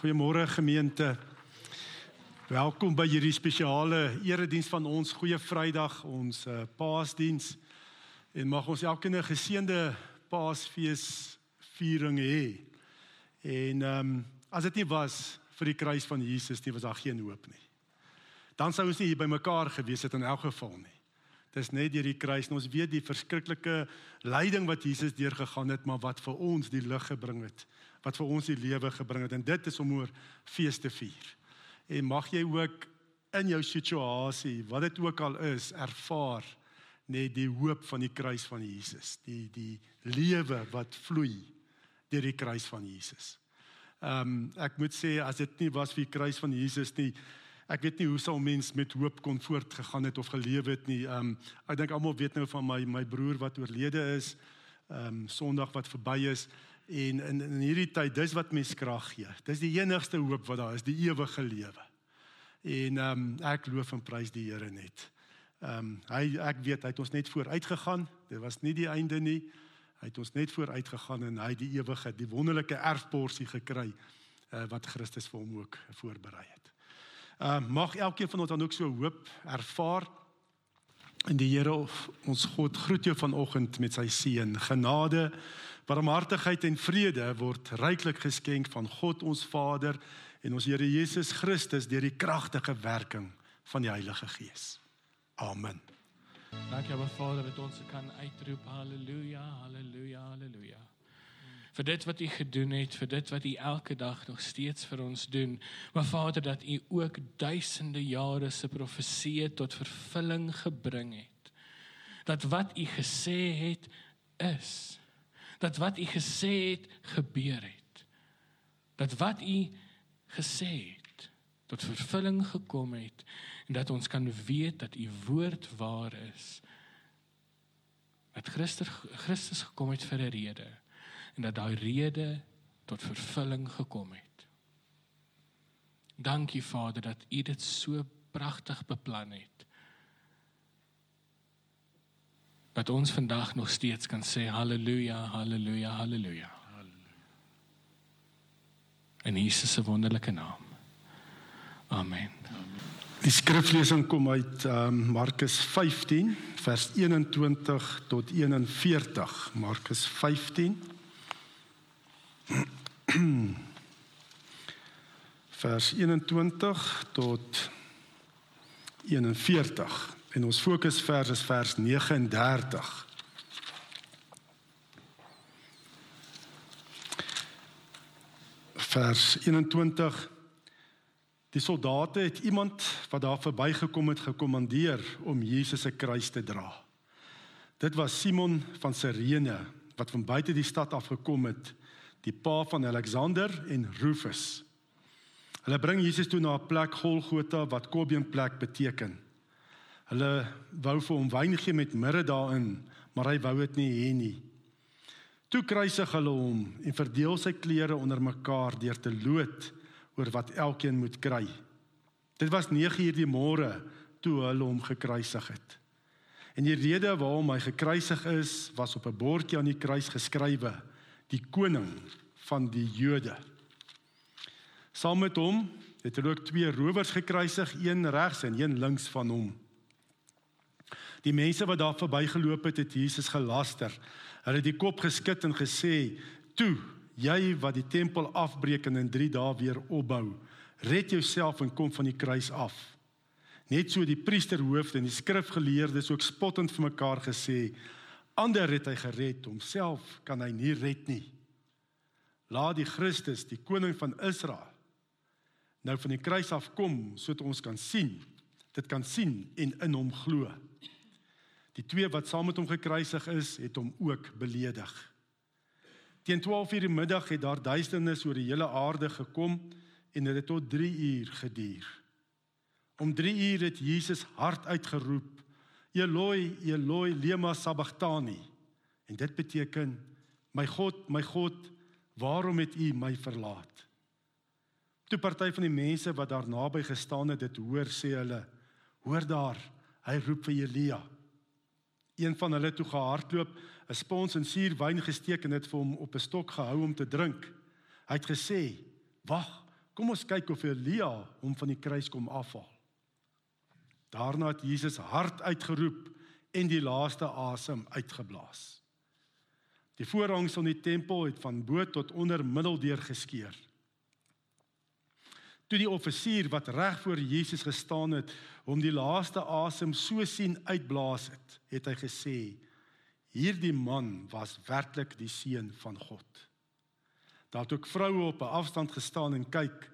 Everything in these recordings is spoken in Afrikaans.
Goeiemôre gemeente. Welkom by hierdie spesiale erediens van ons Goeie Vrydag, ons uh, Paasdiens. En mag ons elkeen 'n geseënde Paasfees viering hê. En ehm um, as dit nie was vir die kruis van Jesus nie, was daar geen hoop nie. Dan sou ons nie hier bymekaar gewees het in elk geval nie. Dis net deur die kruis en ons weet die verskriklike lyding wat Jesus deurgegaan het, maar wat vir ons die lig gebring het, wat vir ons die lewe gebring het en dit is om oor fees te vier. En mag jy ook in jou situasie, wat dit ook al is, ervaar net die hoop van die kruis van Jesus, die die lewe wat vloei deur die kruis van Jesus. Ehm um, ek moet sê as dit nie was vir die kruis van Jesus nie, Ek weet nie hoe sou mens met hoop kon voortgegaan het of geleef het nie. Ehm um, ek dink almal weet nou van my my broer wat oorlede is. Ehm um, Sondag wat verby is en in in hierdie tyd dis wat mens krag gee. Dis die enigste hoop wat daar is, die ewige lewe. En ehm um, ek loof en prys die Here net. Ehm um, hy ek weet hy het ons net vooruit gegaan. Dit was nie die einde nie. Hy het ons net vooruit gegaan en hy die ewige, die wonderlike erfporsie gekry uh, wat Christus vir hom ook voorberei het. Ehm uh, mag elkeen van ons dan ook so hoop ervaar in die Here ons God groet jou vanoggend met sy seën. Genade, barmhartigheid en vrede word ryklik geskenk van God ons Vader en ons Here Jesus Christus deur die kragtige werking van die Heilige Gees. Amen. Dankie Abba Vader dat ons kan uitroep haleluja, haleluja, haleluja vir dit wat u gedoen het, vir dit wat u elke dag nog steeds vir ons doen. Maar Vader, dat u ook duisende jare se profeseë tot vervulling gebring het. Dat wat u gesê het is. Dat wat u gesê het gebeur het. Dat wat u gesê het tot vervulling gekom het en dat ons kan weet dat u woord waar is. Dat Christus Christus gekom het vir 'n rede en dat daai rede tot vervulling gekom het. Dankie Vader dat U dit so pragtig beplan het. Dat ons vandag nog steeds kan sê haleluja, haleluja, haleluja. In Jesus se wonderlike naam. Amen. Die skriflesing kom uit um, Markus 15 vers 21 tot 41. Markus 15 vers 21 tot 41 en ons fokusvers is vers 39 vers 21 Die soldate het iemand wat daar verbygekom het gekommandeer om Jesus se kruis te dra. Dit was Simon van Sirene wat van buite die stad af gekom het die pa van Alexander en Rufus. Hulle bring Jesus toe na 'n plek Golgotha wat Kobien plek beteken. Hulle wou vir hom wyn gee met mirre daarin, maar hy wou dit nie hê nie. Toe kruisig hulle hom en verdeel sy klere onder mekaar deur te loot oor wat elkeen moet kry. Dit was 9uur die môre toe hulle hom gekruisig het. En die rede waarom hy gekruisig is, was op 'n bordjie aan die kruis geskrywe: die koning van die Jode. Saam met hom het hulle ook twee rowers gekruisig, een regs en een links van hom. Die mense wat daar verbygeloop het, het Jesus gelaster. Hulle het die kop geskit en gesê: "Toe, jy wat die tempel afbreek en in 3 dae weer opbou, red jouself en kom van die kruis af." Net so die priesterhoofde en die skrifgeleerdes ook spottend vir mekaar gesê: Ander het hy gered, homself kan hy nie red nie. Laat die Christus, die koning van Israel, nou van die kruis af kom sodat ons kan sien, dit kan sien en in hom glo. Die twee wat saam met hom gekruisig is, het hom ook beledig. Teen 12:00 die middag het daar duisternis oor die hele aarde gekom en dit het tot 3 uur geduur. Om 3 uur het Jesus hard uitgeroep: Eloi, Eloi, lema sabachthani. En dit beteken my God, my God, waarom het U my verlaat? Toe party van die mense wat daar naby gestaan het dit hoor, sê hulle: Hoor daar, hy roep vir Elia. Een van hulle toe gehardloop, 'n spons en suur wyn gesteek en dit vir hom op 'n stok gehou om te drink. Hy het gesê: "Wag, Kom ons kyk of Elia hom van die kruis kom afhaal. Daarna het Jesus hard uitgeroep en die laaste asem uitgeblaas. Die voorhangs van die tempel het van bo tot onder middeldeur geskeur. Toe die offisier wat reg voor Jesus gestaan het, hom die laaste asem so sien uitblaas het, het hy gesê: "Hierdie man was werklik die seun van God." Daar het ook vroue op 'n afstand gestaan en kyk.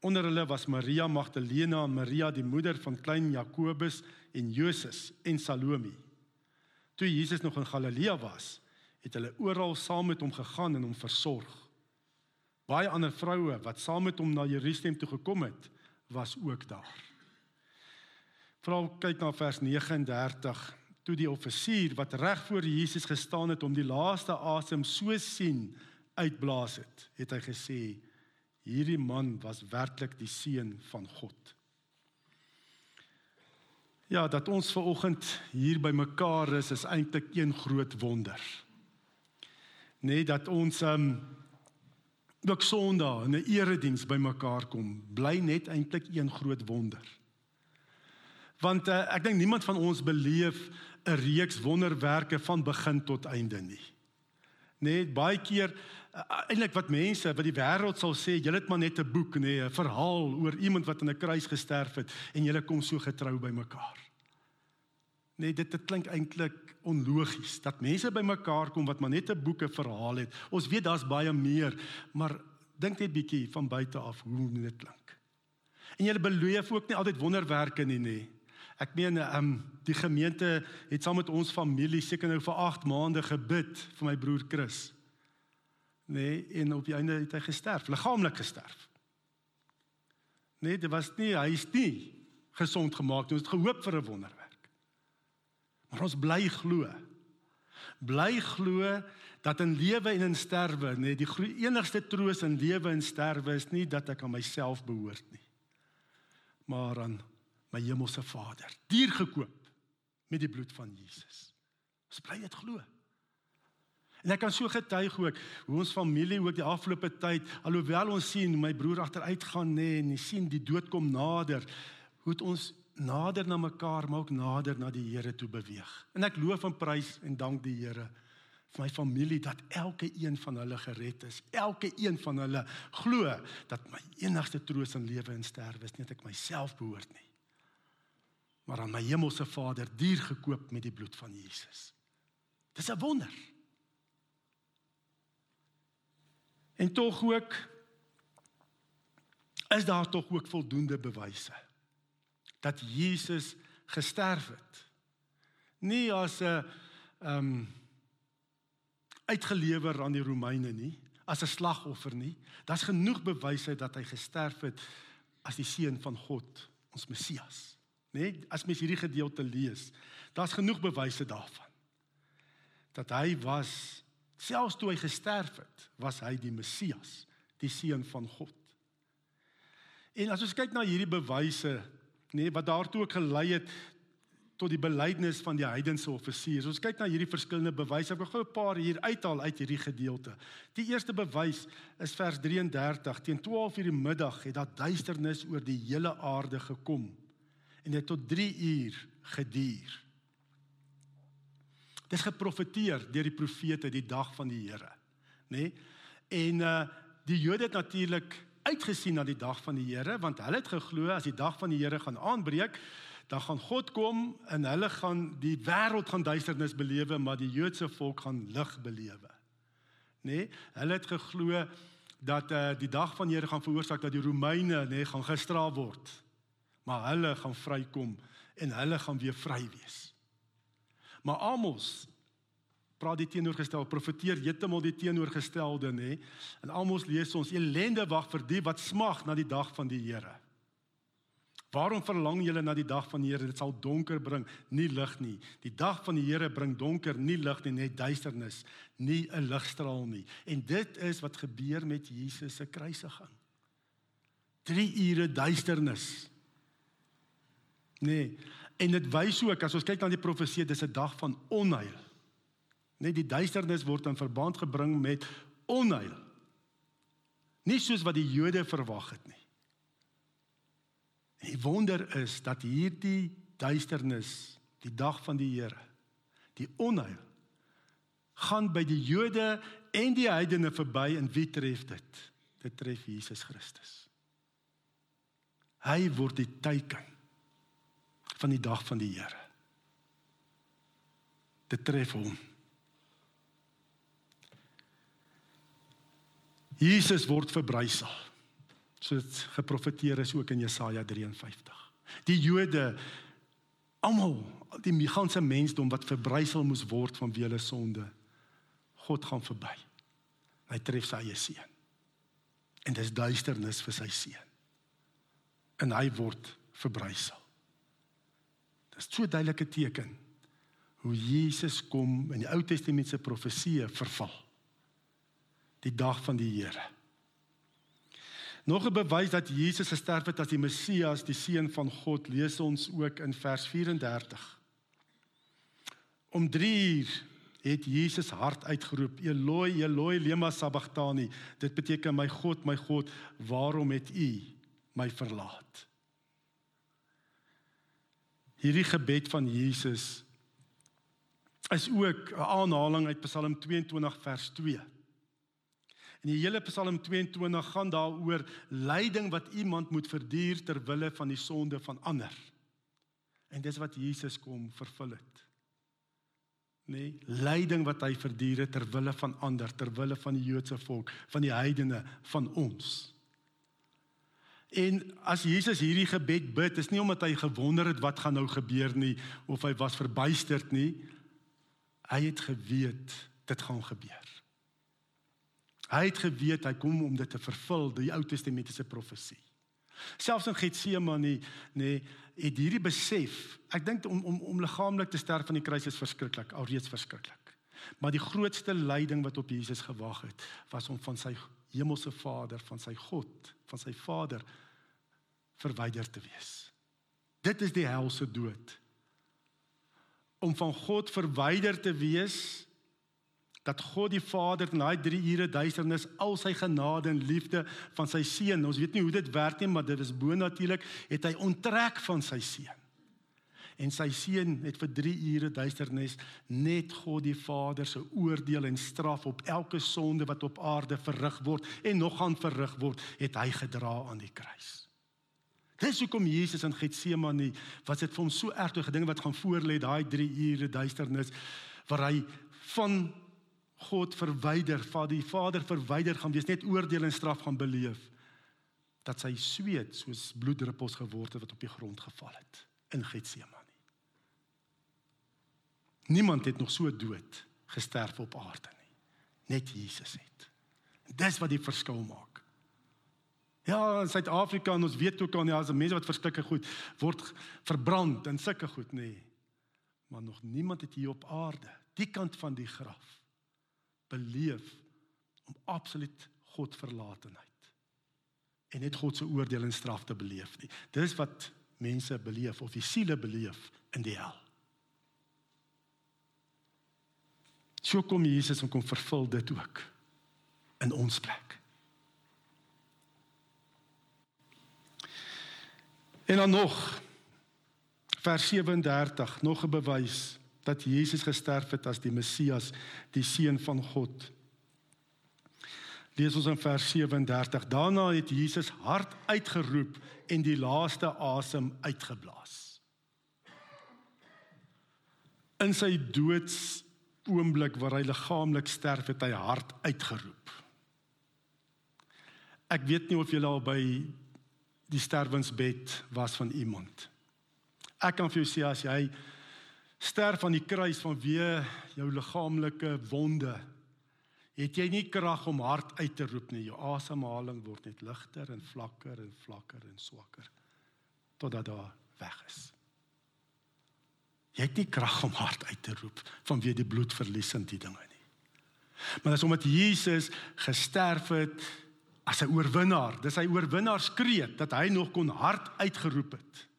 Onder hulle was Maria Magdalena en Maria die moeder van klein Jakobus en Joses en Salome. Toe Jesus nog in Galilea was, het hulle oral saam met hom gegaan en hom versorg. Baie ander vroue wat saam met hom na Jerusalem toe gekom het, was ook daar. Vrou kyk na vers 39. Toe die offisier wat reg voor Jesus gestaan het om die laaste asem so sien uitblaas het, het hy gesê: "Hierdie man was werklik die seun van God." Ja, dat ons ver oggend hier by mekaar is, is eintlik een groot wonder. Nee, dat ons um ook Sondag in 'n erediens by mekaar kom, bly net eintlik een groot wonder. Want uh, ek dink niemand van ons beleef 'n reeks wonderwerke van begin tot einde nie. Net baie keer uh, eintlik wat mense wat die wêreld sal sê, julle het maar net 'n boek nê, 'n verhaal oor iemand wat aan 'n kruis gesterf het en julle kom so getrou by mekaar. Nee, dit dit klink eintlik onlogies dat mense by mekaar kom wat maar net 'n boeke verhaal het. Ons weet daar's baie meer, maar dink net bietjie van buite af hoe dit klink. En julle beleef ook nie altyd wonderwerke nie, nê. Ek meen, ehm um, die gemeente het saam met ons familie seker nou vir 8 maande gebid vir my broer Chris. Nee, en op die einde het hy gesterf, liggaamlik gesterf. Nee, dit was nie, hy is nie gesond gemaak nie. Ons het gehoop vir 'n wonderwerk. Maar ons bly glo. Bly glo dat in lewe en in sterwe, nee, die enigste troos in lewe en sterwe is nie dat ek aan myself behoort nie. Maar aan my hemelse Vader, duur gekoop met die bloed van Jesus. Ons bly dit glo. En ek kan so getuig ook hoe ons familie ook die afgelope tyd alhoewel ons sien my broer agteruit gaan nê nee, en sien die dood kom nader, hoe ons nader na mekaar, maar ook nader na die Here toe beweeg. En ek loof en prys en dank die Here vir my familie dat elke een van hulle gered is. Elke een van hulle glo dat my enigste troos in lewe en sterwe is nie dat ek myself behoort nie. Maar aan my hemelse Vader duur gekoop met die bloed van Jesus. Dis 'n wonder. En tog ook is daar tog ook voldoende bewyse dat Jesus gesterf het. Nie as 'n ehm um, uitgelewer aan die Romeine nie, as 'n slagoffer nie. Daar's genoeg bewyse dat hy gesterf het as die seun van God, ons Messias. Nee, as mens hierdie gedeelte lees, daar's genoeg bewyse daarvan. Dat hy was selfs toe hy gesterf het, was hy die Messias, die seun van God. En as ons kyk na hierdie bewyse nee, wat daartoe ook gelei het tot die belydenis van die heidense offisiers. Ons kyk na hierdie verskillende bewyse. Ek wil gou 'n paar hier uithaal uit hierdie gedeelte. Die eerste bewys is vers 33. Teen 12:00 die middag het daar duisternis oor die hele aarde gekom en dit tot 3 uur geduur. Dit is geprofeteer deur die profete die dag van die Here, nê? Nee? En uh die Jode het natuurlik uitgesien na die dag van die Here want hulle het geglo as die dag van die Here gaan aanbreek dan gaan God kom en hulle gaan die wêreld gaan duisternis belewe maar die Joodse volk gaan lig belewe. Nê? Nee, hulle het geglo dat uh, die dag van die Here gaan veroorsaak dat die Romeine nê nee, gaan gestraf word. Maar hulle gaan vrykom en hulle gaan weer vry wees. Maar Amos praat die teenoorgestel profeteer heeltemal die teenoorgestelde nê. En almos lees ons elende wag vir die wat smag na die dag van die Here. Waarom verlang julle na die dag van die Here? Dit sal donker bring nie lig nie. Die dag van die Here bring donker nie lig nie net duisternis nie 'n ligstraal nie. En dit is wat gebeur met Jesus se kruisiging. 3 ure duisternis. Nee en dit wys ook as ons kyk na die profesie dis 'n dag van onheil Net die duisternis word in verband gebring met onheil. Nie soos wat die Jode verwag het nie. En die wonder is dat hierdie duisternis, die dag van die Here, die onheil gaan by die Jode en die heidene verby en wie tref dit? Dit tref Jesus Christus. Hy word die teken van die dag van die Here. Dit tref hom. Jesus word verbrysel. Soos geprofeteer is ook in Jesaja 53. Die Jode almal, die ganse mensdom wat verbrysel moes word van wie hulle sonde. God gaan verby. Hy tref sy eie seun. En dis duisternis vir sy seun. En hy word verbrysel. Dis so 'n duidelike teken hoe Jesus kom in die Ou Testament se profeseë verval. Die dag van die Here. Nog 'n bewys dat Jesus gesterf het as die Messias, die seun van God, lees ons ook in vers 34. Om 3 uur het Jesus hard uitgeroep: "Eloi, Eloi, lema sabachthani." Dit beteken: "My God, my God, waarom het U my verlaat?" Hierdie gebed van Jesus is ook 'n aanhaling uit Psalm 22 vers 2. En die hele Psalm 22 gaan daaroor lyding wat iemand moet verduur ter wille van die sonde van ander. En dis wat Jesus kom vervul het. Nee, lyding wat hy verduur het ter wille van ander, ter wille van die Joodse volk, van die heidene, van ons. En as Jesus hierdie gebed bid, is nie omdat hy gewonder het wat gaan nou gebeur nie of hy was verbuisterd nie. Hy het geweet dit gaan gebeur. Hy het geweet hy kom om dit te vervul, die Ou Testamentiese profesie. Selfs in Getsemane nê, het hierdie besef, ek dink om om om liggaamlik te sterf aan die kruis is verskriklik, alreeds verskriklik. Maar die grootste lyding wat op Jesus gewag het, was om van sy hemelse Vader, van sy God, van sy Vader verwyder te wees. Dit is die helse dood. Om van God verwyder te wees dat God die Vader in daai 3 ure duisternis al sy genade en liefde van sy seun, ons weet nie hoe dit werk nie, maar dit is bo natuurlik, het hy onttrek van sy seun. En sy seun het vir 3 ure duisternis net God die Vader se oordeel en straf op elke sonde wat op aarde verrig word en nog gaan verrig word, het hy gedra aan die kruis. Dis hoekom Jesus in Getsemane, wat dit vir hom so erg toe gedinge wat gaan voorlê daai 3 ure duisternis waar hy van God verwyder, van die Vader verwyder gaan wees, net oordeel en straf gaan beleef dat sy sweet soos bloeddruppels geword het wat op die grond geval het in Getsemane. Niemand het nog so dood gesterf op aarde nie. Net Jesus het. Dis wat die verskil maak. Ja, in Suid-Afrika en ons weet ook al nie as mense wat verskrikke goed word verbrand en sulke goed nê. Maar nog niemand het hier op aarde, die kant van die graf beleef om absoluut God verlatenheid en net God se oordeel en straf te beleef nie. Dis wat mense beleef of die siele beleef in die hel. So kom Jesus en kom vervul dit ook in ons plek. En dan nog vers 37, nog 'n bewys dat Jesus gesterf het as die Messias, die seun van God. Lees ons in vers 37. Daarna het Jesus hard uitgeroep en die laaste asem uitgeblaas. In sy doods oomblik waar hy liggaamlik sterf het hy hard uitgeroep. Ek weet nie of jy al by die sterwensbed was van iemand. Ek kan vir jou sê as jy sterf aan die kruis vanweë jou liggaamlike wonde, het jy nie krag om hard uit te roep nie. Jou asemhaling word net ligter en vlakker en vlakker en swakker totdat daar weg is. Jy het nie krag om hard uit te roep vanweë die bloedverlies en die dinge nie. Maar dis omdat Jesus gesterf het as 'n oorwinnaar. Dis hy oorwinnaarskreet dat hy nog kon hard uitgeroep het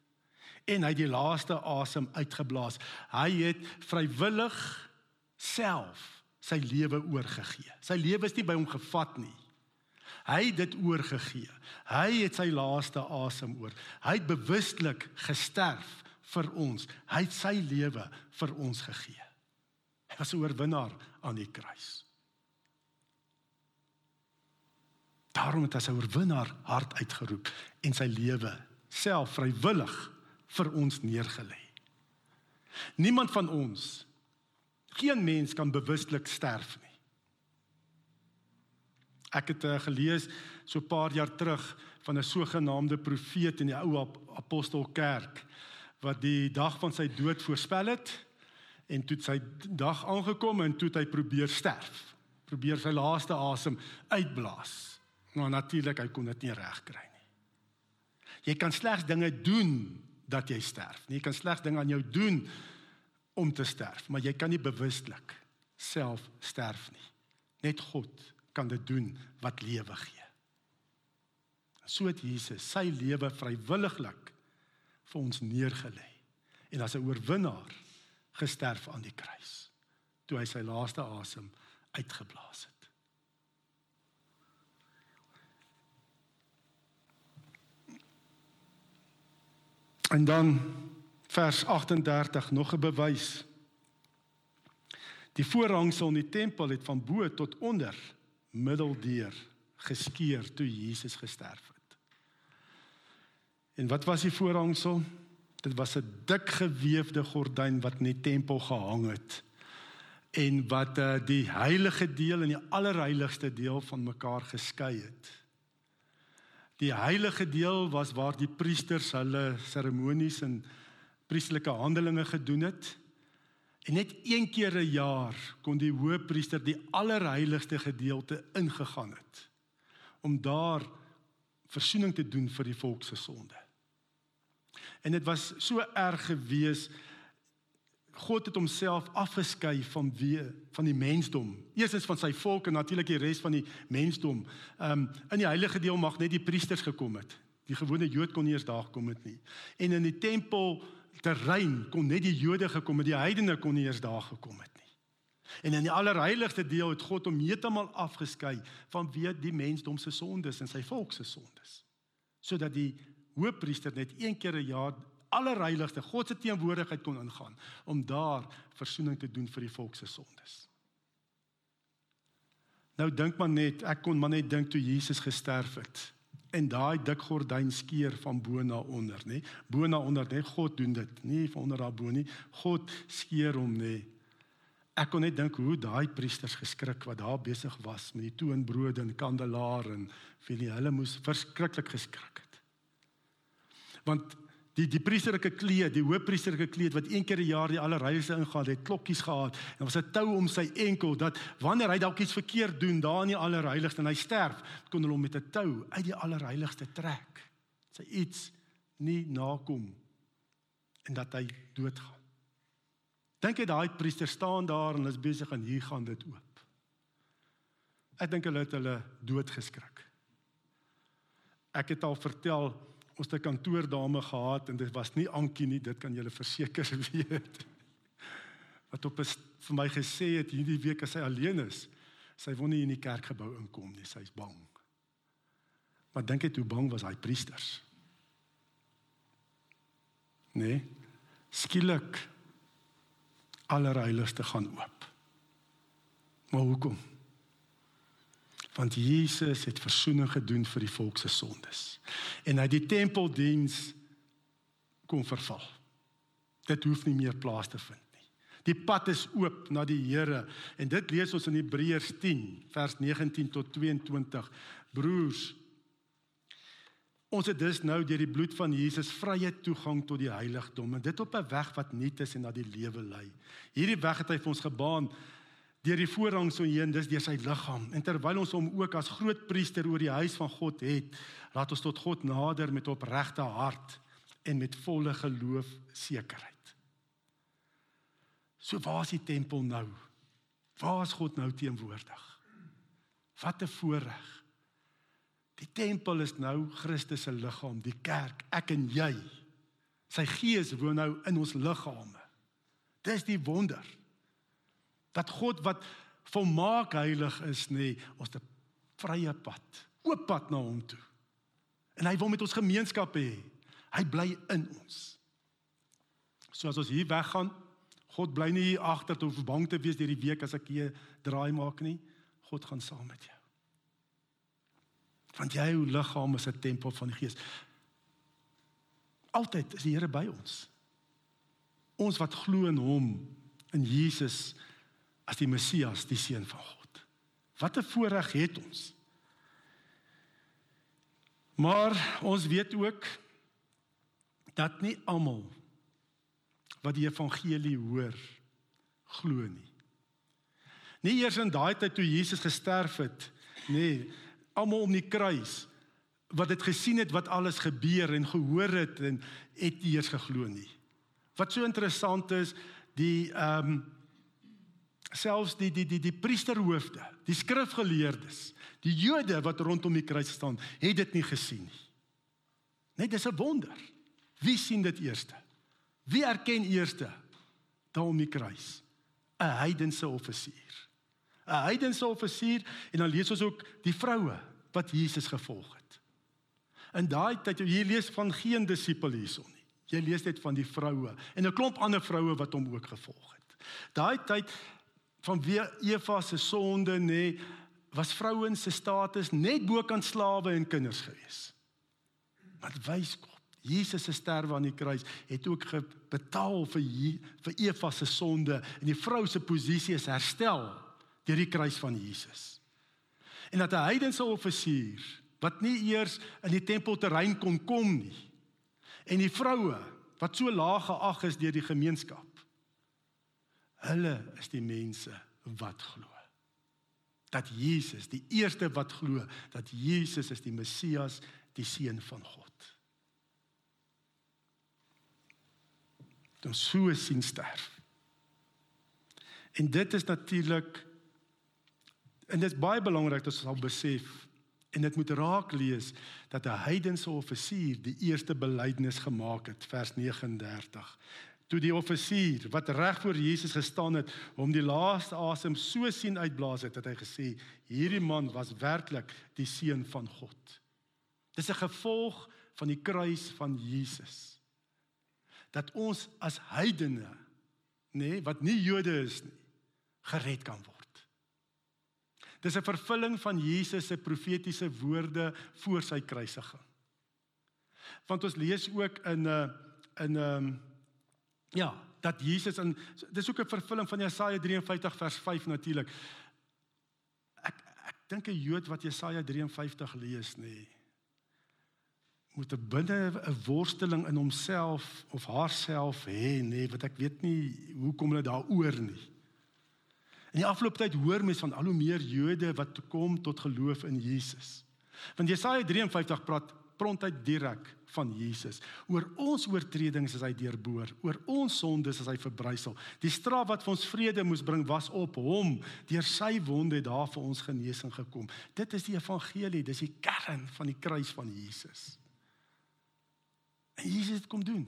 en hy het die laaste asem uitgeblaas. Hy het vrywillig self sy lewe oorgegee. Sy lewe is nie by hom gevat nie. Hy het dit oorgegee. Hy het sy laaste asem oor. Hy het bewustelik gesterf vir ons. Hy het sy lewe vir ons gegee. Hy was 'n oorwinnaar aan die kruis. Daarom het hy sy oorwinnaar hart uitgeroep en sy lewe self vrywillig vir ons neergelê. Niemand van ons geen mens kan bewustelik sterf nie. Ek het uh, gelees so 'n paar jaar terug van 'n sogenaamde profeet in die ou apostelkerk wat die dag van sy dood voorspel het en toe sy dag aangekom en toe hy probeer sterf. Probeer sy laaste asem uitblaas. Nou, natuurlik hy kon dit nie regkry nie. Jy kan slegs dinge doen dat jy sterf. Jy kan slegs dinge aan jou doen om te sterf, maar jy kan nie bewustelik self sterf nie. Net God kan dit doen wat lewe gee. So het Jesus sy lewe vrywilliglik vir ons neergelê en as 'n oorwinnaar gesterf aan die kruis toe hy sy laaste asem uitgeblaas het. En dan vers 38 nog 'n bewys. Die voorhangsel in die tempel het van bo tot onder middeldeur geskeur toe Jesus gesterf het. En wat was die voorhangsel? Dit was 'n dik gewefde gordyn wat in die tempel gehang het en wat uh, die heilige deel en die allerheiligste deel van mekaar geskei het. Die heilige deel was waar die priesters hulle seremonies en priesterlike handelinge gedoen het. En net een keer 'n jaar kon die hoëpriester die allerheiligste gedeelte ingegaan het om daar verzoening te doen vir die volk se sonde. En dit was so erg gewees God het homself afgeskei van wie van die mensdom. Eerstens van sy volk en natuurlik die res van die mensdom. Ehm um, in die heilige deel mag net die priesters gekom het. Die gewone Jood kon nie eens daar gekom het nie. En in die tempel terrein kon net die Jode gekom het, die heidene kon nie eers daar gekom het nie. En in die allerheiligste deel het God hom heeltemal afgeskei van wie die mensdom se sondes en sy volk se sondes. Sodat die hoofpriester net een keer 'n jaar allerheiligste God se teenwoordigheid kon ingaan om daar verzoening te doen vir die volk se sondes. Nou dink maar net, ek kon maar net dink toe Jesus gesterf het en daai dik gordyn skeur van bo na onder, nê? Bo na onder, nê? God doen dit, nie van onder daar bo nie. God skeur hom, nê? Ek kon net dink hoe daai priesters geskrik wat daar besig was met die toonbrode en kandelaar en vir hulle moes verskriklik geskrik het. Want die die priesterlike kleed, die hoofpriesterlike kleed wat een keer 'n jaar die allerheiligste ingaan, het klokkies gehad en was 'n tou om sy enkel dat wanneer hy dalk iets verkeerd doen daar in die allerheiligste en hy sterf, kon hulle hom met 'n tou uit die allerheiligste trek. Sy iets nie nakom en dat hy doodgaan. Dink jy daai priester staan daar en is besig en hier gaan dit oop. Ek dink hulle het hulle dood geskrik. Ek het al vertel ons het 'n kantoordame gehad en dit was nie Ankie nie, dit kan julle verseker weet. Wat op is vir my gesê het hierdie week as sy alleen is, sy wil nie in die kerkgebou inkom nie, sy's bang. Maar dink jy hoe bang was hy priesters? Nee. Skielik allerheiligste gaan oop. Maar hoekom? Want Jesus het verzoening gedoen vir die volk se sondes. En hy die tempeldiens kon verval. Dit hoef nie meer plaas te vind nie. Die pad is oop na die Here en dit lees ons in Hebreërs 10 vers 19 tot 22. Broers, ons het dus nou deur die bloed van Jesus vrye toegang tot die heiligdom en dit op 'n weg wat nuut is en na die lewe lei. Hierdie weg het hy vir ons gebaan deur die voorrang so heen dis deur sy liggaam. En terwyl ons hom ook as groot priester oor die huis van God het laat ons tot God nader met opregte hart en met volle geloof sekerheid so waar is die tempel nou? Waar is God nou teenwoordig? Wat 'n voorreg. Die tempel is nou Christus se liggaam die kerk ek en jy. Sy gees woon nou in ons liggame. Dis die wonder dat God wat volmaak heilig is nê ons 'n vrye pad Oop pad na hom toe. En hy wil met ons gemeenskap hê. Hy bly in ons. So as ons hier weggaan, God bly nie hier agter te hoef bang te wees deur die week as ek hier draai maak nie. God gaan saam met jou. Want jou liggaam is 'n tempel van die Gees. Altyd is die Here by ons. Ons wat glo in hom, in Jesus as die Messias, die seun van God. Wat 'n voorreg het ons. Maar ons weet ook dat nie almal wat die evangelie hoor glo nie. Nie eers in daai tyd toe Jesus gesterf het, nee, almal om die kruis wat dit gesien het wat alles gebeur en gehoor het en het eers geglo nie. Wat so interessant is, die ehm um, selfs die die die die priesterhoofde, die skrifgeleerdes, die Jode wat rondom die kruis staan, het dit nie gesien nie. Net dis 'n wonder. Wie sien dit eerste? Wie erken eerste daar om die kruis? 'n Heidense offisier. 'n Heidense offisier en dan lees ons ook die vroue wat Jesus gevolg het. In daai tyd jy lees van geen disipel hierson nie. Jy lees net van die vroue en 'n klomp ander vroue wat hom ook gevolg het. Daai tyd van wie Eva se sonde nê was vrouens se status net bo kan slawe en kinders gewees. Wat wys God? Jesus se sterwe aan die kruis het ook betaal vir vir Eva se sonde en die vrou se posisie is herstel deur die kruis van Jesus. En dat 'n heidense offisier wat nie eers in die tempelterrein kon kom nie en die vroue wat so laag geag is deur die gemeenskap. Hulle is die mense wat glo. Dat Jesus, die eerste wat glo dat Jesus is die Messias, die seun van God. dan so sien sterf. En dit is natuurlik en dit is baie belangrik dat ons sal besef en dit moet raak lees dat 'n heidense offisier die eerste belydenis gemaak het vers 39 toe die offisier wat reg voor Jesus gestaan het hom die laaste asem so sien uitblaas het dat hy gesê hierdie man was werklik die seun van God. Dis 'n gevolg van die kruis van Jesus dat ons as heidene nê nee, wat nie Jode is nie gered kan word. Dis 'n vervulling van Jesus se profetiese woorde voor sy kruisiging. Want ons lees ook in 'n uh, in 'n um, ja, dat Jesus in dis ook 'n vervulling van Jesaja 53 vers 5 natuurlik. Ek ek dink 'n Jood wat Jesaja 53 lees nê. Nee, moet 'n binne 'n worsteling in homself of haarself hê, nê, nee, wat ek weet nie hoe kom hulle daaroor nie. In die afgelope tyd hoor mense van al hoe meer Jode wat kom tot geloof in Jesus. Want Jesaja 53 praat prontuit direk van Jesus. Oor ons oortredings is hy deurboor, oor ons sondes is hy verbrysel. Die straf wat vir ons vrede moes bring was op hom. Deur sy wonde het daar vir ons genesing gekom. Dit is die evangelie, dis die kern van die kruis van Jesus. En Jesus het kom doen.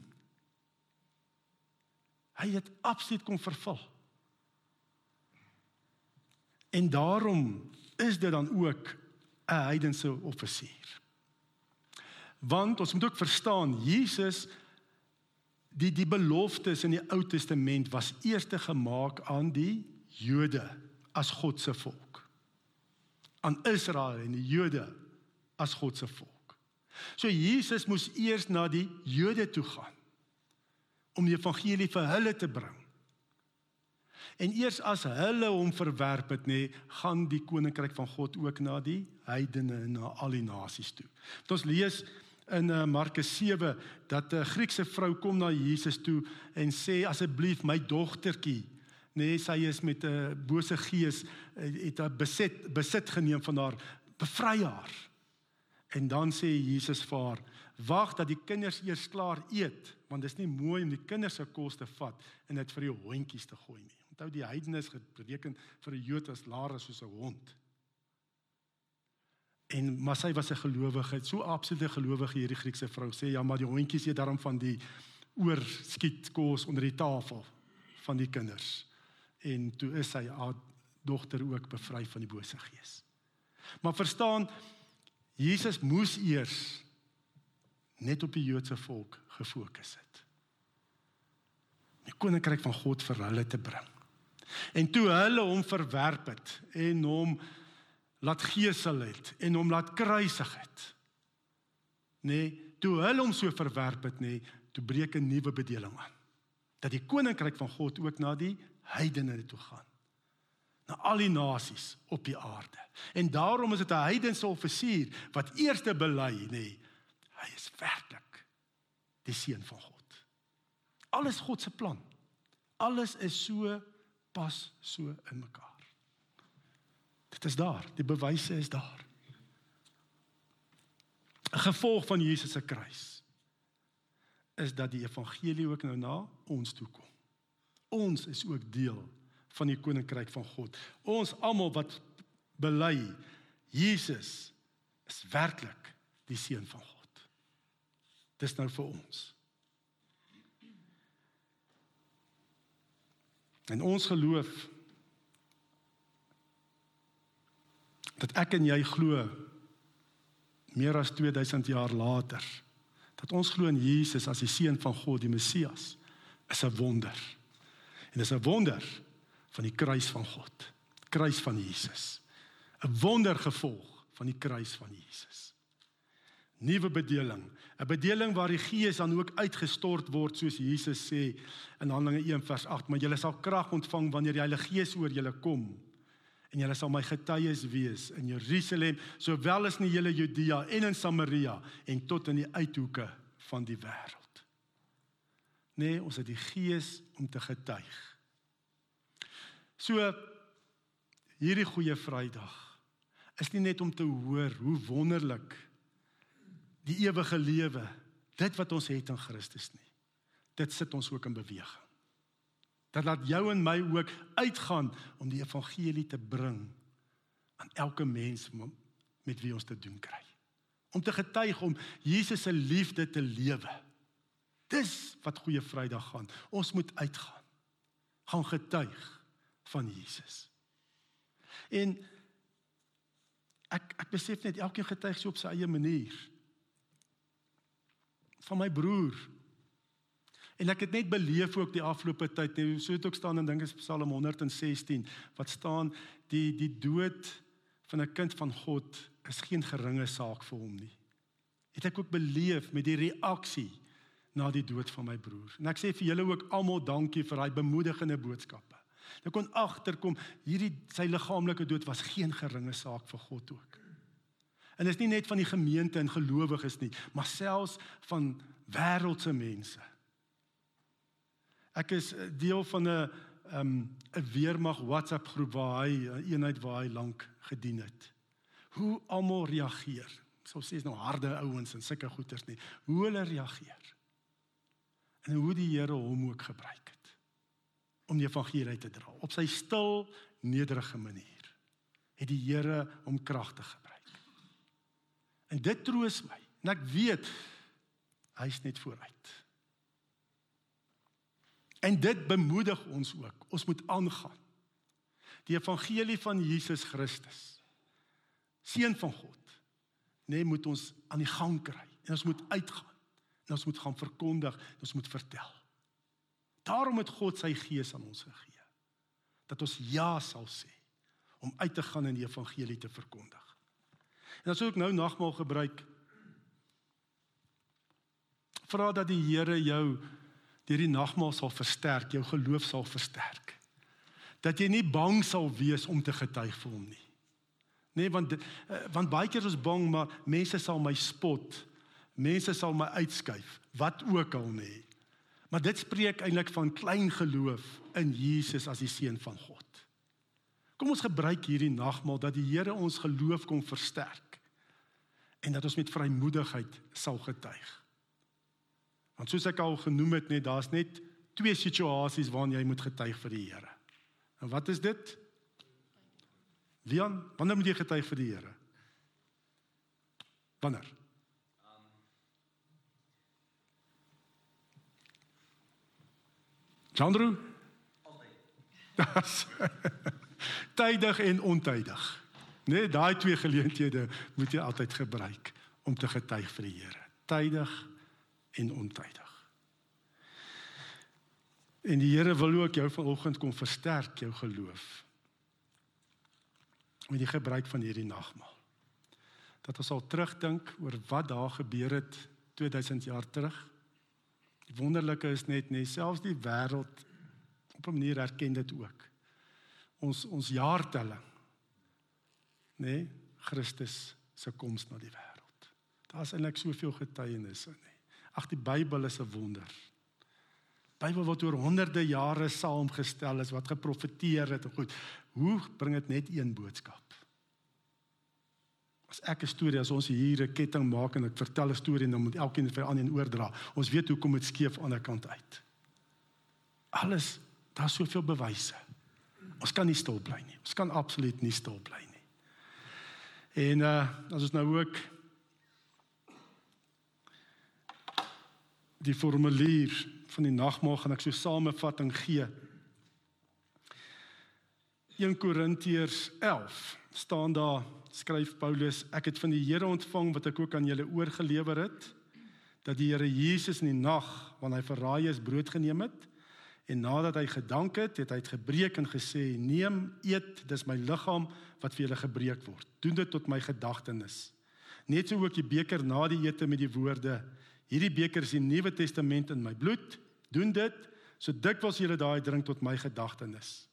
Hy het absoluut kom vervul. En daarom is dit dan ook 'n heidense offisier. Want ons moet ook verstaan Jesus die die beloftes in die Ou Testament was eers gemaak aan die Jode as God se volk. Aan Israel en die Jode as God se volk. So Jesus moes eers na die Jode toe gaan om die evangelie vir hulle te bring. En eers as hulle hom verwerp het, nê, gaan die koninkryk van God ook na die heidene en na al die nasies toe. Want ons lees in uh, Markus 7 dat 'n uh, Griekse vrou kom na Jesus toe en sê asseblief my dogtertjie nee sy is met 'n uh, bose gees uh, het haar besit besit geneem van haar bevry haar En dan sê Jesus vir haar: "Wag dat die kinders eers klaar eet, want dit is nie mooi om die kinders se kos te vat en dit vir die hondjies te gooi nie." Onthou die heidenes gebreken vir 'n Jood as laer soos 'n hond. En maar sy was 'n gelowige, so absolute gelowige hierdie Griekse vrou sê ja, maar die hondjies eet daarom van die oorskiet kos onder die tafel van die kinders. En toe is sy haar dogter ook bevry van die bose gees. Maar verstaan, Jesus moes eers net op die Joodse volk gefokus het. Die koninkryk van God vir hulle te bring. En toe hulle hom verwerp het en hom laat gesel het en hom laat kruisig het. Nee, toe hulle hom so verwerp het, nee, toe breek 'n nuwe bedeling aan. Dat die koninkryk van God ook na die heidene toe gaan. Na al die nasies op die aarde. En daarom is dit 'n heidense offisier wat eerste bely, nee, hy is werklik die seun van God. Alles God se plan. Alles is so pas so in mekaar. Dit is daar, die bewyse is daar. 'n Gevolg van Jesus se kruis is dat die evangelie ook nou na ons toe kom. Ons is ook deel van die koninkryk van God. Ons almal wat bely Jesus is werklik die seun van God. Dis nou vir ons. En ons geloof dat ek en jy glo meer as 2000 jaar later dat ons glo in Jesus as die seun van God, die Messias, is 'n wonder. En dis 'n wonder van die kruis van God, kruis van Jesus. 'n Wondergevolg van die kruis van Jesus nuwe bedeling, 'n bedeling waar die Gees dan ook uitgestort word soos Jesus sê in Handelinge 1 vers 8, maar julle sal krag ontvang wanneer die Heilige Gees oor julle kom en julle sal my getuies wees in Jerusalem, sowel as in die hele Judea en in Samaria en tot in die uithoeke van die wêreld. Nee, ons het die Gees om te getuig. So hierdie goeie Vrydag is nie net om te hoor hoe wonderlik die ewige lewe, dit wat ons het in Christus nie. Dit sit ons ook in beweging. Dat laat jou en my ook uitgaan om die evangelie te bring aan elke mens met wie ons te doen kry. Om te getuig om Jesus se liefde te lewe. Dis wat goeie Vrydag gaan. Ons moet uitgaan. Gaan getuig van Jesus. En ek ek besef net elkeen getuig so op sy eie manier van my broer. En ek het net beleef ook die afgelope tyd, net so het ook staan in dinge Psalm 116 wat staan die die dood van 'n kind van God is geen geringe saak vir hom nie. Het ek ook beleef met die reaksie na die dood van my broer. En ek sê vir julle ook almal dankie vir daai bemoedigende boodskappe. Ek kon agterkom hierdie sy liggaamlike dood was geen geringe saak vir God ook. En dit is nie net van die gemeente en gelowiges nie, maar selfs van wêreldse mense. Ek is deel van 'n um 'n weermag WhatsApp groep waar hy 'n eenheid waar hy lank gedien het. Hoe almal reageer. Sou sê is nou harde ouens en sulke goeters nie. Hoe hulle reageer. En hoe die Here hom ook gebruik het om die evangelie te dra op sy stil, nederige manier. Het die Here hom kragtig gebruik. En dit troos my. En ek weet hy's net vooruit. En dit bemoedig ons ook. Ons moet aangaan. Die evangelie van Jesus Christus. Seun van God. Nee, moet ons aan die gang kry. En ons moet uitgaan. En ons moet gaan verkondig, ons moet vertel. Daarom het God sy gees aan ons gegee. Dat ons ja sal sê om uit te gaan en die evangelie te verkondig. En as ek nou nagmaal gebruik vra dat die Here jou deur die nagmaal sal versterk, jou geloof sal versterk. Dat jy nie bang sal wees om te getuig vir hom nie. Nee, want eh, want baie keer is ons bang maar mense sal my spot. Mense sal my uitskuif, wat ook al nê. Maar dit spreek eintlik van klein geloof in Jesus as die seun van God. Kom ons gebruik hierdie nagmaal dat die Here ons geloof kom versterk en dat ons met vrymoedigheid sal getuig. Want soos ek al genoem het, net daar's net twee situasies waarin jy moet getuig vir die Here. En wat is dit? Wian, wanneer moet jy getuig vir die Here? Wanneer? Jandro? Altyd. Tydig en ontydig. Nee, daai twee geleenthede moet jy altyd gebruik om te getuig vir die Here, tydig en ontydig. En die Here wil ook jou vanoggend kom versterk jou geloof met die gebruik van hierdie nagmaal. Dat ons sal terugdink oor wat daar gebeur het 2000 jaar terug. Die wonderlike is net nee, selfs die wêreld op 'n manier erken dit ook. Ons ons jaartelling nê nee, Christus se koms na die wêreld. Daar's eintlik soveel getuienisse nê. Nee. Ag die Bybel is 'n wonder. Bybel wat oor honderde jare saamgestel is wat geprofeteer het en goed. Hoe bring dit net een boodskap? As ek 'n storie as ons hier 'n ketting maak en ek vertel 'n storie en dan moet elkeen vir ander oordra. Ons weet hoe kom dit skeef aan die ander kant uit. Alles, daar's soveel bewyse. Ons kan nie stil bly nie. Ons kan absoluut nie stil bly nie. En uh as ons nou ook die formulier van die nagmaal gaan ek so samevatting gee. 1 Korintiërs 11 staan daar skryf Paulus ek het van die Here ontvang wat ek ook aan julle oorgelewer het dat die Here Jesus in die nag wanneer hy verraai is brood geneem het en nadat hy gedank het het hy dit gebreek en gesê neem eet dis my liggaam wat vir julle gebreek word doen dit tot my gedagtenis net so ook die beker na die ete met die woorde hierdie beker is die nuwe testament in my bloed Doen dit so dikwels julle daai drink tot my gedagtenis.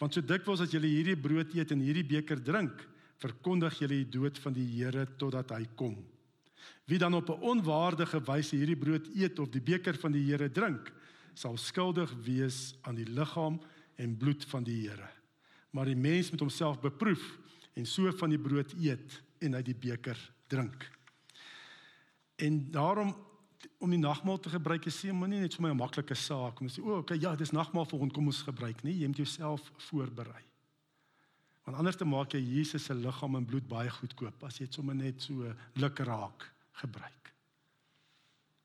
Want so dikwels as julle hierdie brood eet en hierdie beker drink, verkondig julle die dood van die Here totdat hy kom. Wie dan op 'n onwaardige wyse hierdie brood eet of die beker van die Here drink, sal skuldig wees aan die liggaam en bloed van die Here. Maar die mens moet homself beproef en so van die brood eet en uit die beker drink. En daarom om die nagmaal te gebruik is nie net vir my 'n maklike saak om te sê o, okay, ja, dis nagmaal vir ons kom ons gebruik nie. Jy moet jouself voorberei. Want anders dan maak jy Jesus se liggaam en bloed baie goedkoop as jy dit sommer net so luk raak gebruik.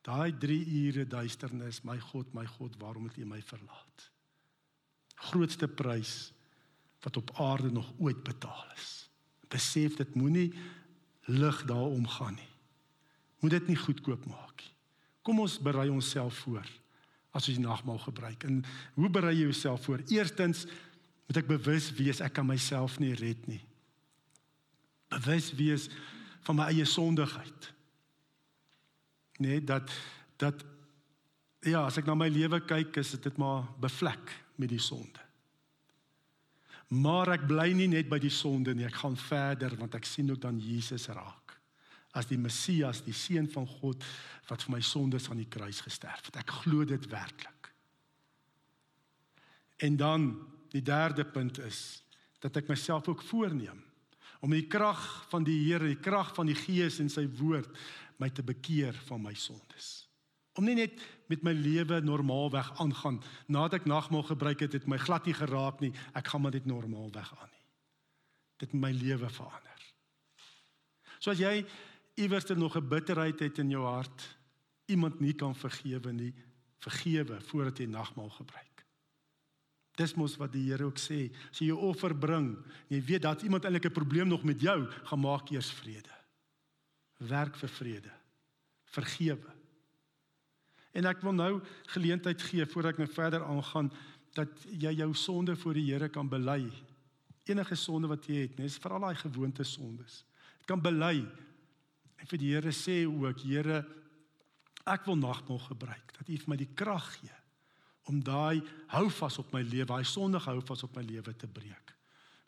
Daai 3 ure duisternis, my God, my God, waarom het U my verlaat? Grootste prys wat op aarde nog ooit betaal is. Besef dit moenie lig daarom gaan nie. Moet dit nie goedkoop maak nie. Kom ons berei onsself voor as ons die nagmaal gebruik. En hoe berei jy jouself voor? Eerstens moet ek bewus wees ek kan myself nie red nie. Bewus wees van my eie sondigheid. Nee, dat dat ja, as ek na my lewe kyk, is dit maar bevlek met die sonde. Maar ek bly nie net by die sonde nie, ek gaan verder want ek sien ook dan Jesus raak as die Messias, die seun van God wat vir my sondes aan die kruis gesterf het. Ek glo dit werklik. En dan die derde punt is dat ek myself ook voorneem om die krag van die Here, die krag van die Gees en sy woord my te bekeer van my sondes. Om nie net met my lewe normaalweg aangaan nadat ek nagmaal gebruik het, het my glad nie geraak nie. Ek gaan maar dit normaalweg aan nie. Dit my lewe verander. So as jy iewers er nog 'n bitterheid het in jou hart, iemand nie kan vergewe nie, vergewe voordat jy nagmaal gebruik. Dis mos wat die Here ook sê, as jy jou offer bring, jy weet dat iemand eintlik 'n probleem nog met jou, gaan maak eers vrede. Werk vir vrede. Vergewe. En ek wil nou geleentheid gee voordat ek nou verder aangaan dat jy jou sonde voor die Here kan bely. Enige sonde wat jy het, nes veral daai gewoonte sondes. Jy kan bely En vir die Here sê ook, Here, ek wil nagmaal gebruik dat U vir my die krag gee om daai hou vas op my lewe, daai sondige hou vas op my lewe te breek.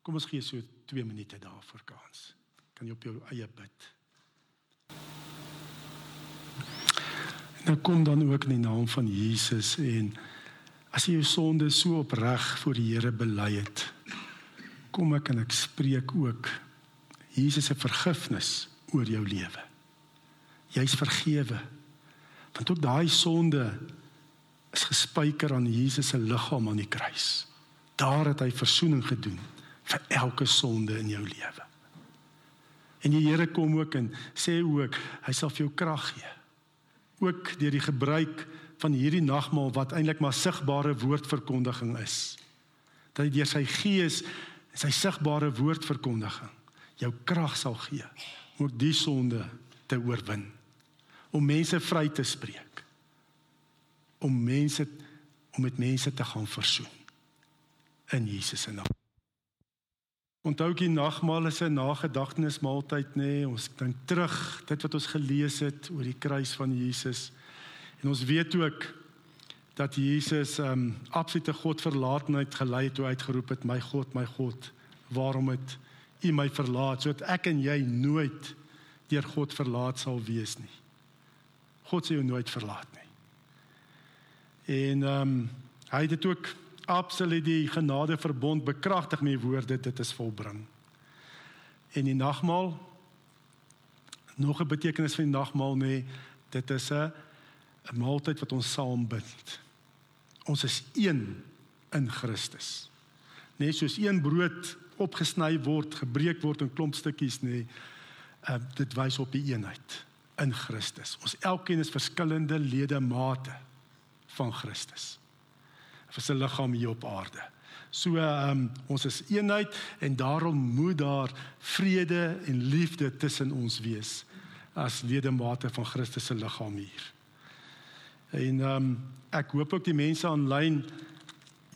Kom ons gee so 2 minute daarvoor kans. Kan jy op jou eie bid? Nou kom dan ook in die naam van Jesus en as jy jou sonde so opreg voor die Here bely het, kom ek en ek spreek ook Jesus se vergifnis oor jou lewe. Jy's vergewe. Want ook daai sonde is gespyker aan Jesus se liggaam aan die kruis. Daar het hy verzoening gedoen vir elke sonde in jou lewe. En die Here kom ook en sê ook hy sal vir jou krag gee. Ook deur die gebruik van hierdie nagmaal wat eintlik maar sigbare woordverkondiging is. Dat hy deur sy gees en sy sigbare woordverkondiging jou krag sal gee om ook die sonde te oorwin. Om mense vry te spreek. Om mense om met mense te gaan versoen in Jesus se naam. Onthou die nagmaal is 'n nagedagtenismaaltyd nê. Nee. Ons dink terug dit wat ons gelees het oor die kruis van Jesus. En ons weet ook dat Jesus ehm um, absolute Godverlaatenheid gelei het toe uitgeroep het my God, my God, waarom het U my verlaat sodat ek en jy nooit deur God verlaat sal wees nie. God sê jou nooit verlaat nie. En ehm um, hy het dit ook absoluut die genade verbond bekragtig met die woorde dit is volbring. En die nagmaal nog 'n betekenis van die nagmaal nê, dit is 'n 'n maaltyd wat ons saam bind. Ons is een in Christus. Net soos een brood opgesny word, gebreek word in klomp stukkies nê, uh, dit wys op die eenheid in Christus. Ons elkeen is verskillende ledemate van Christus vir sy liggaam hier op aarde. So ehm um, ons is eenheid en daarom moet daar vrede en liefde tussen ons wees as ledemate van Christus se liggaam hier. En ehm um, ek hoop ook die mense aanlyn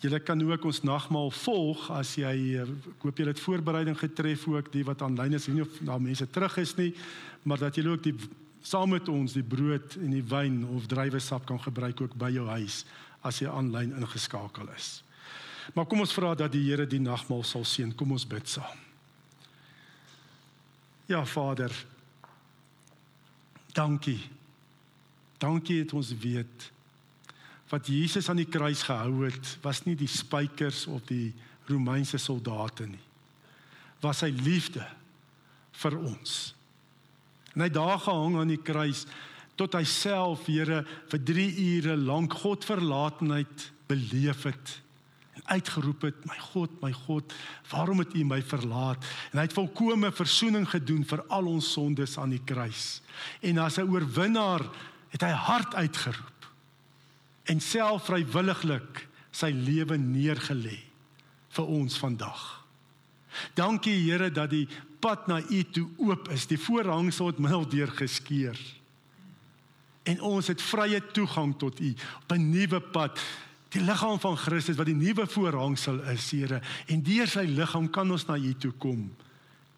julle kan ook ons nagmaal volg as jy ek hoop julle het voorbereiding getref ook die wat aanlyn is nie of daar mense terug is nie maar dat julle ook die saam met ons die brood en die wyn of druiwesap kan gebruik ook by jou huis as jy aanlyn ingeskakel is. Maar kom ons vra dat die Here die nagmaal sal seën. Kom ons bid saam. Ja Vader. Dankie. Dankie dat ons weet wat Jesus aan die kruis gehou het, was nie die spykers of die Romeinse soldate nie. Was sy liefde vir ons. En hy daar gehang aan die kruis tot hy self Here vir 3 ure lank God verlaatenheid beleef het en uitgeroep het my God my God waarom het U my verlaat en hy het volkomme verzoening gedoen vir al ons sondes aan die kruis en as 'n oorwinnaar het hy hard uitgeroep en self vrywilliglik sy lewe neergelê vir ons vandag. Dankie Here dat die pad na U toe oop is. Die voorhangsel het middel deur geskeur. En ons het vrye toegang tot U op 'n nuwe pad. Die liggaam van Christus wat die nuwe voorhangsel is Here. En deur sy liggaam kan ons na U toe kom.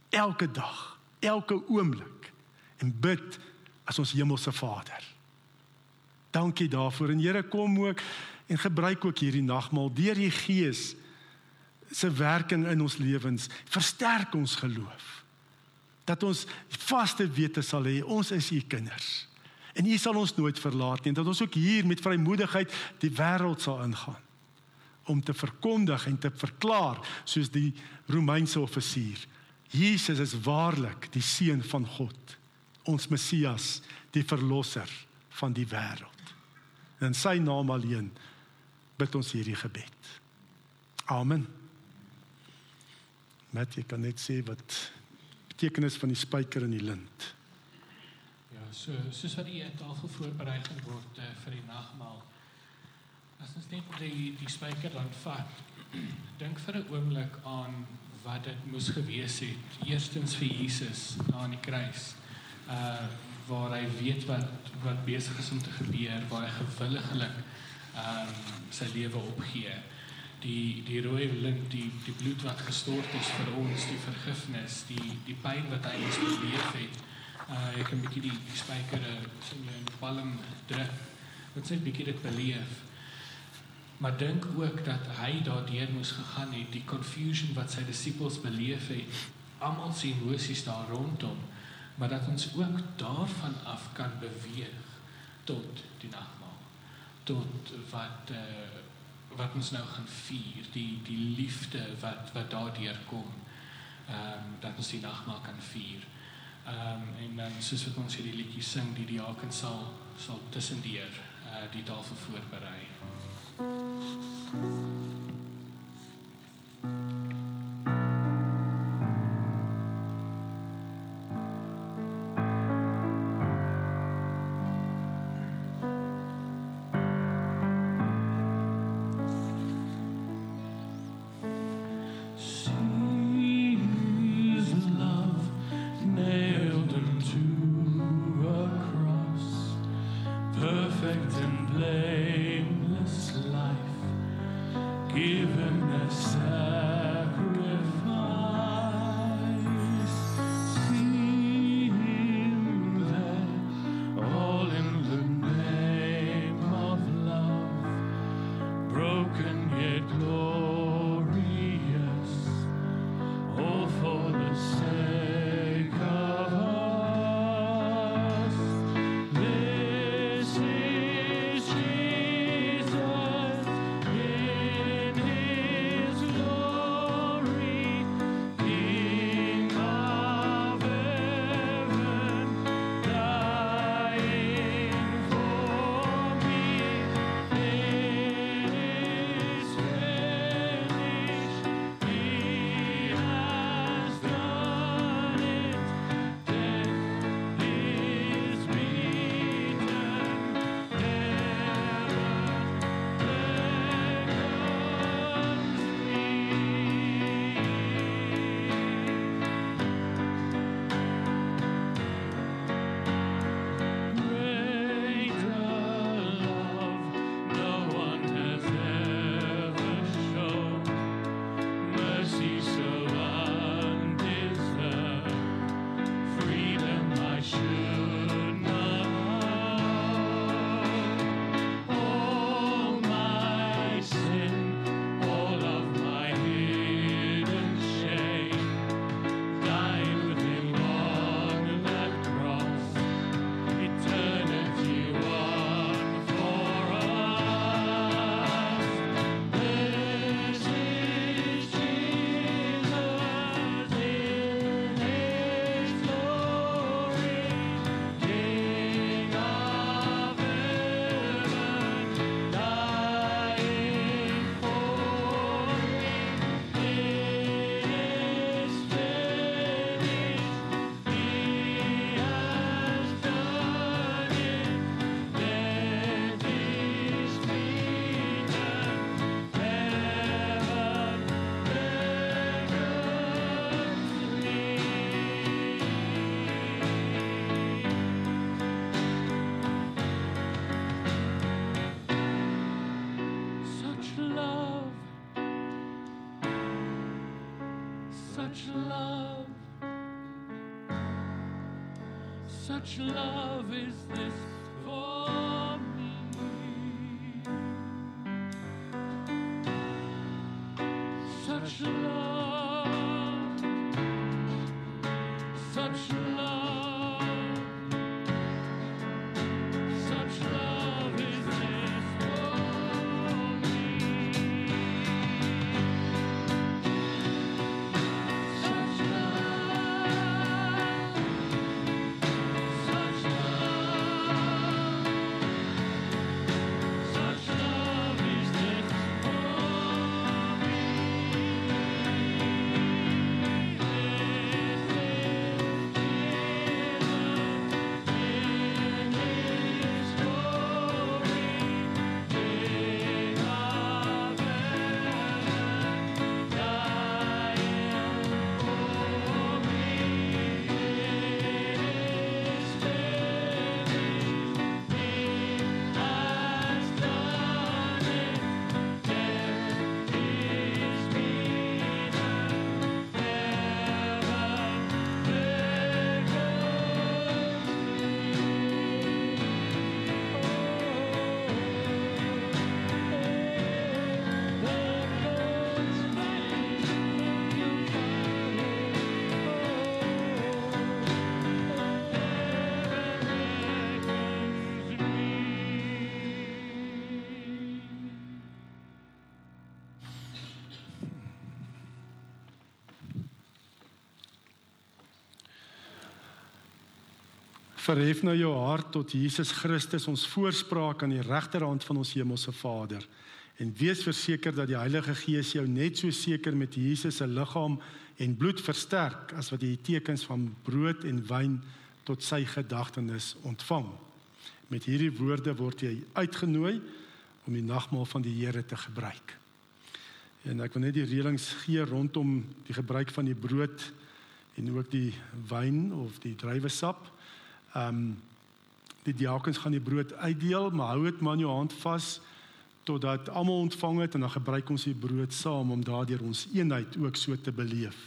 Elke dag elke oomblik. En bid as ons hemelse Vader dankie daarvoor en Here kom ook en gebruik ook hierdie nagmaal deur die Gees se werking in ons lewens versterk ons geloof dat ons vaste wete sal hê ons is u kinders En U sal ons nooit verlaat nie. Dat ons ook hier met vrymoedigheid die wêreld sal ingaan om te verkondig en te verklaar soos die Romeinse offisier. Jesus is waarlik die seun van God, ons Messias, die verlosser van die wêreld. In sy naam alleen bid ons hierdie gebed. Amen. Met jy kan net sê wat betekenis van die spyker in die lint so soos wat die tafel voorberei word uh, vir die nagmaal. As ons net die die spyker dan vat. Dink vir 'n oomblik aan wat dit moes gewees het. Eerstens vir Jesus aan die kruis. Uh waar hy weet wat wat besig is om te gebeur, waar hy gewilliglik ehm um, sy lewe opgee. Die die rooi lint, die die bloed wat gestort is vir ons, die vergifnis, die die pyn wat hy ons beleef het uh ek kan bietjie die, die spyker sien jy in die palm druk. Wat sê bietjie dit beleef. Maar dink ook dat hy daardeur moes gegaan het, die confusion wat sy disippels beleef het. Almal sien emosies daar rondom, maar dat ons ook daarvan af kan beweeg tot die nagmaal. Tot wat uh wat ons nou gaan vier, die die liefde wat wat daardeur kom. Ehm um, dat ons die nagmaal kan vier. Ehm um, en dan soos wat ons hierdie liedjie sing, die diaken sal sal tussendeur uh die tafel voorberei. love such love, such love is this for Verhef nou jou hart tot Jesus Christus ons voorspraak aan die regterhand van ons hemelse Vader en wees verseker dat die Heilige Gees jou net so seker met Jesus se liggaam en bloed versterk as wat jy die tekens van brood en wyn tot sy gedagtenis ontvang. Met hierdie woorde word jy uitgenooi om die nagmaal van die Here te gebruik. En ek wil net die reëlings gee rondom die gebruik van die brood en ook die wyn of die druiwesap. Ehm um, Die diakens gaan die brood uitdeel, maar hou dit maar in jou hand vas totdat almal ontvang het en dan gebruik ons die brood saam om daardeur ons eenheid ook so te beleef.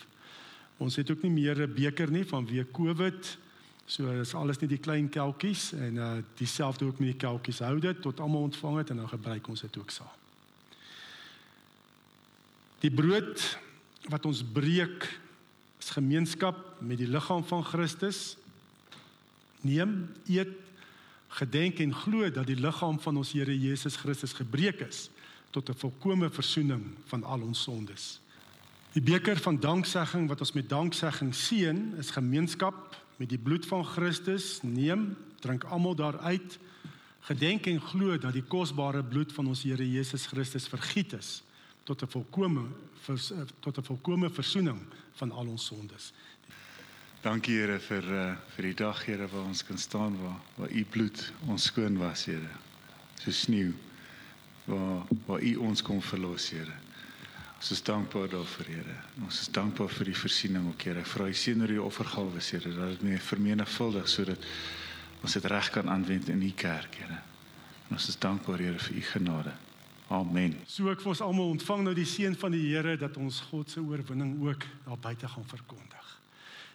Ons het ook nie meer 'n beker nie vanweë Covid. So is alles net die klein kelkies en uh dieselfde ook met die kelkies hou dit tot almal ontvang het en dan gebruik ons dit ook saam. Die brood wat ons breek is gemeenskap met die liggaam van Christus. Neem, eet, gedenk en glo dat die liggaam van ons Here Jesus Christus gebreek is tot 'n volkomme verzoening van al ons sondes. Die beker van danksegging wat ons met danksegging seën, is gemeenskap met die bloed van Christus. Neem, drink almal daaruit. Gedenk en glo dat die kosbare bloed van ons Here Jesus Christus vergiet is tot 'n volkomme tot 'n volkomme verzoening van al ons sondes. Dankie Here vir uh, vir die dag Here waar ons kan staan waar waar u bloed ons skoon was Here. So sneeu waar waar u ons kom verlos Here. Ons is dankbaar daarvoor Here. Ons is dankbaar vir die voorsiening ook Here. Vra u seën oor die offergawe Here dat dit meer vermenigvuldig sodat ons dit reg kan aanwend in u kerk Here. En ons is dankbaar Here vir u genade. Amen. So ek vir ons almal ontvang nou die seën van die Here dat ons God se oorwinning ook daar buite gaan verkondig.